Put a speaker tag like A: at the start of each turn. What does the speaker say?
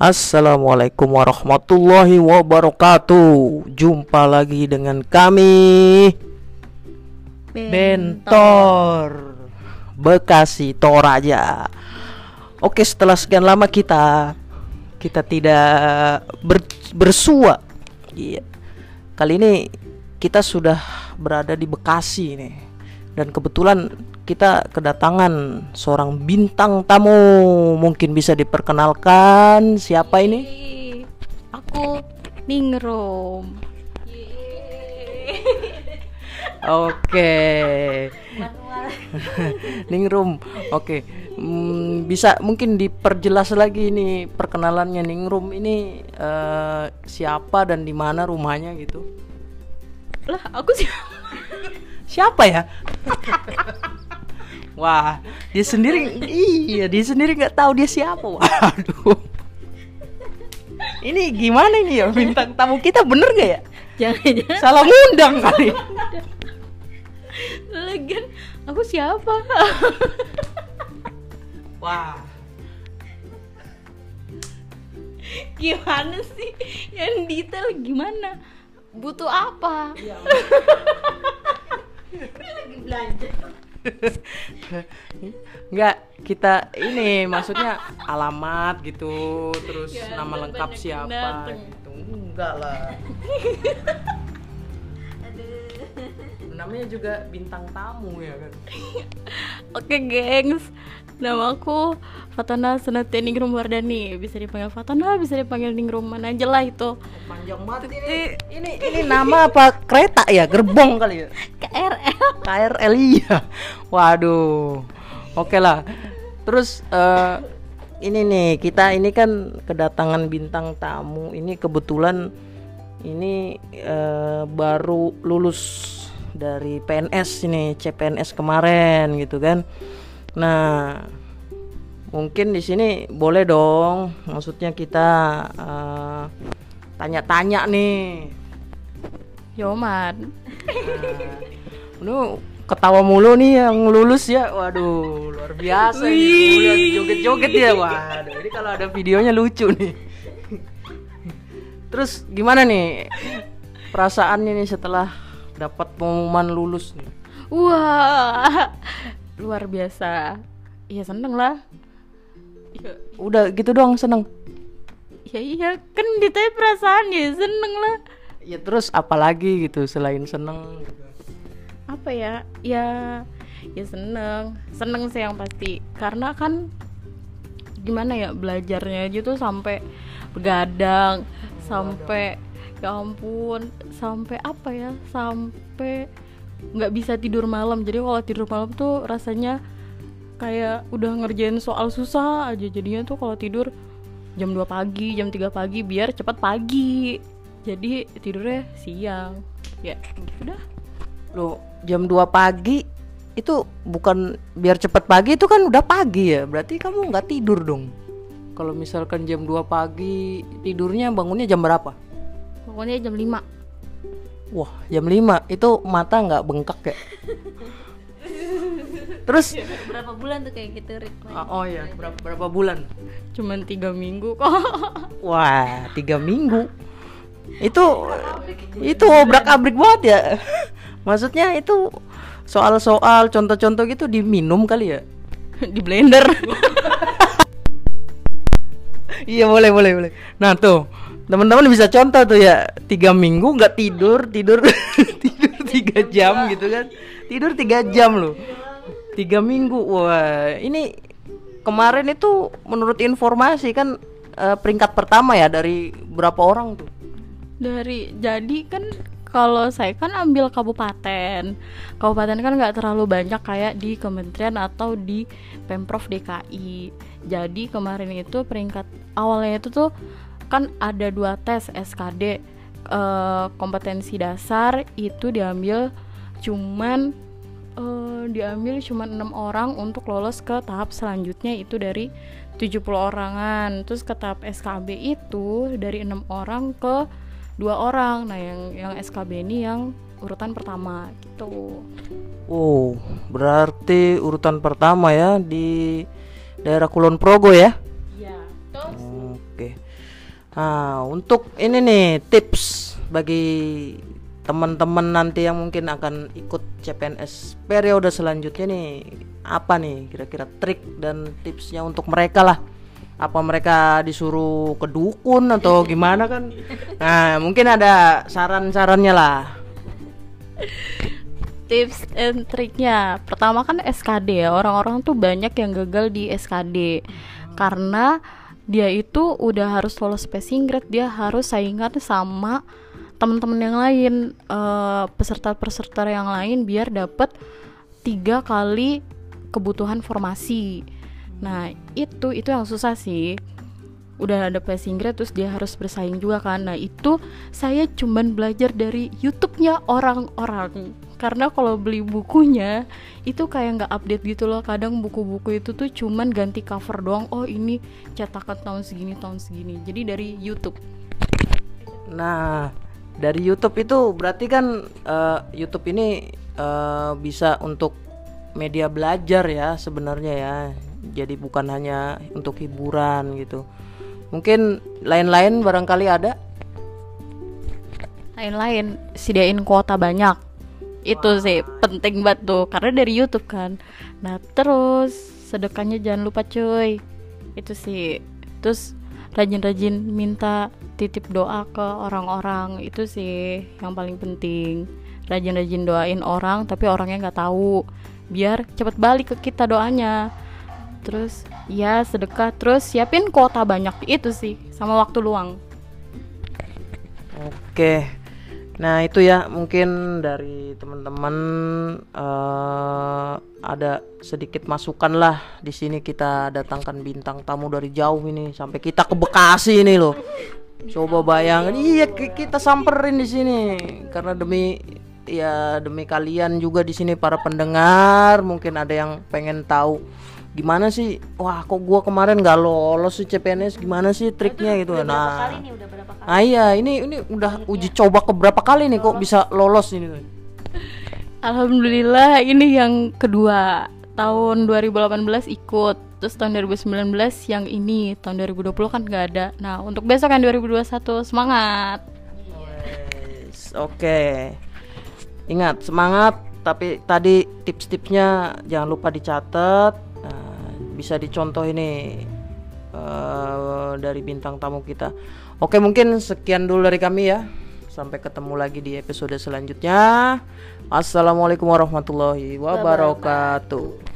A: Assalamualaikum warahmatullahi wabarakatuh. Jumpa lagi dengan kami Bentor Bekasi Toraja. Oke, setelah sekian lama kita kita tidak ber, bersua. Iya. Kali ini kita sudah berada di Bekasi nih. Dan kebetulan kita kedatangan seorang bintang tamu. Mungkin bisa diperkenalkan siapa ini?
B: Aku Ningrum.
A: Oke. Ningrum. Oke. Hmm, bisa mungkin diperjelas lagi ini perkenalannya Ningrum ini eh, siapa dan di mana rumahnya gitu.
B: Lah, aku sih
A: Siapa ya? Wah, dia sendiri iya, dia sendiri nggak tahu dia siapa. Waduh. Ini gimana ini ya bintang tamu kita bener gak ya?
B: jangan-jangan
A: Salah ngundang kali.
B: lagian aku siapa?
A: Wah.
B: gimana sih? Yang detail gimana? Butuh apa? Lagi belajar.
A: Enggak, kita ini maksudnya alamat gitu, terus
B: Ya,
A: nama lengkap siapa
B: dateng.
A: gitu. Enggak lah. Namanya juga bintang tamu ya kan.
B: Oke, gengs. Nama aku Fatana Senatia Ningrum Wardani. Bisa dipanggil Fatana, bisa dipanggil Ningrum mana aja lah itu.
A: Panjang banget ini. Ini ini nama apa kereta ya? Gerbong kali ya?
B: KRL.
A: KRL iya. Waduh. Oke lah. Terus eh, ini nih kita ini kan kedatangan bintang tamu. Ini kebetulan ini eh, baru lulus dari PNS ini CPNS kemarin gitu kan. Nah, mungkin di sini boleh dong. Maksudnya kita eh, tanya-tanya nih.
B: Yoman.
A: Lu ketawa mulu nih yang lulus ya. Waduh, luar biasa nih. Joget-joget ya. Waduh, ini kalau ada videonya lucu nih. Terus gimana nih perasaannya nih setelah dapat pengumuman lulus nih?
B: Wah, luar biasa. Iya seneng lah. Ya,
A: Udah gitu doang seneng.
B: ya iya kan ditanya perasaan ya seneng lah.
A: Ya terus apalagi gitu selain seneng.
B: Apa ya? Ya, ya seneng. Seneng sih yang pasti. Karena kan gimana ya belajarnya aja tuh sampai begadang, sampai ya ampun, sampai apa ya? Sampai nggak bisa tidur malam. Jadi kalau tidur malam tuh rasanya kayak udah ngerjain soal susah aja jadinya tuh kalau tidur jam 2 pagi, jam 3 pagi biar cepat pagi. Jadi tidurnya siang. Ya, udah.
A: Loh, jam 2 pagi itu bukan biar cepet pagi itu kan udah pagi ya. Berarti kamu nggak tidur dong. Kalau misalkan jam 2 pagi tidurnya bangunnya jam berapa?
B: Pokoknya jam 5
A: Wah, jam 5 itu mata nggak bengkak ya? Terus
B: Berapa bulan tuh kayak gitu Rit?
A: Ah, oh ya, berapa berapa bulan?
B: Cuman tiga minggu kok
A: Wah, tiga minggu. Itu itu obrak abrik banget ya. Maksudnya itu soal-soal contoh-contoh gitu diminum kali ya?
B: Di blender
A: Iya boleh boleh boleh. Nah tuh teman-teman bisa contoh tuh ya tiga minggu nggak tidur tidur tidur tiga jam gitu kan. Tidur tiga jam loh. Tiga minggu wah ini kemarin itu menurut informasi kan eh, peringkat pertama ya dari berapa orang tuh?
B: Dari jadi kan kalau saya kan ambil kabupaten. Kabupaten kan nggak terlalu banyak kayak di kementerian atau di Pemprov DKI Jadi kemarin itu peringkat awalnya itu tuh kan ada dua tes SKD eh, kompetensi dasar itu diambil cuman eh, diambil cuman enam orang untuk lolos ke tahap selanjutnya itu dari 70 orangan. Terus ke tahap SKB itu dari enam orang ke dua orang. Nah yang yang SKB ini yang urutan pertama gitu.
A: Oh, berarti urutan pertama ya di daerah Kulon Progo ya?
B: iya
A: Oke. Nah, untuk ini nih tips bagi teman-teman nanti yang mungkin akan ikut CPNS periode selanjutnya nih apa nih kira-kira trik dan tipsnya untuk mereka lah apa mereka disuruh ke dukun atau gimana kan nah mungkin ada saran-sarannya lah
B: tips and triknya pertama kan SKD ya orang-orang tuh banyak yang gagal di SKD karena dia itu udah harus lolos passing grade dia harus saingan sama teman-teman yang lain uh, peserta-peserta yang lain biar dapat tiga kali kebutuhan formasi. Nah itu itu yang susah sih. Udah ada passing grade terus dia harus bersaing juga kan. Nah itu saya cuman belajar dari YouTube-nya orang-orang karena kalau beli bukunya itu kayak nggak update gitu loh. Kadang buku-buku itu tuh cuman ganti cover doang. Oh ini cetakan tahun segini tahun segini. Jadi dari YouTube.
A: Nah dari YouTube itu berarti kan uh, YouTube ini uh, bisa untuk media belajar ya sebenarnya ya. Jadi bukan hanya untuk hiburan gitu. Mungkin lain-lain barangkali ada?
B: Lain-lain sediain kuota banyak itu sih penting banget tuh karena dari YouTube kan. Nah terus sedekahnya jangan lupa cuy. Itu sih. Terus rajin-rajin minta titip doa ke orang-orang. Itu sih yang paling penting. Rajin-rajin doain orang tapi orangnya nggak tahu. Biar cepet balik ke kita doanya. Terus ya sedekah. Terus siapin kuota banyak. Itu sih sama waktu luang.
A: Oke Nah itu ya mungkin dari teman-teman uh, ada sedikit masukan lah. Di sini kita datangkan bintang tamu dari jauh ini sampai kita ke Bekasi ini loh. Coba bayangin, iya kita samperin di sini. Karena demi ya demi kalian juga di sini para pendengar. Mungkin ada yang pengen tahu gimana sih? Wah kok gua kemarin nggak lolos sih CPNS gimana sih triknya gitu? nah Ah iya, ini ini udah uji coba ke berapa kali nih kok bisa lolos ini?
B: Alhamdulillah ini yang kedua. Tahun 2018 ikut terus tahun 2019 yang ini. Tahun 2020 kan nggak ada. Nah untuk besok kan 2021 semangat!
A: Yes, oke. Okay. ingat semangat tapi tadi tips-tipsnya jangan lupa dicatat. nah, bisa dicontoh ini uh, dari bintang tamu kita. Oke mungkin sekian dulu dari kami ya. Sampai ketemu lagi di episode selanjutnya. Assalamualaikum warahmatullahi wabarakatuh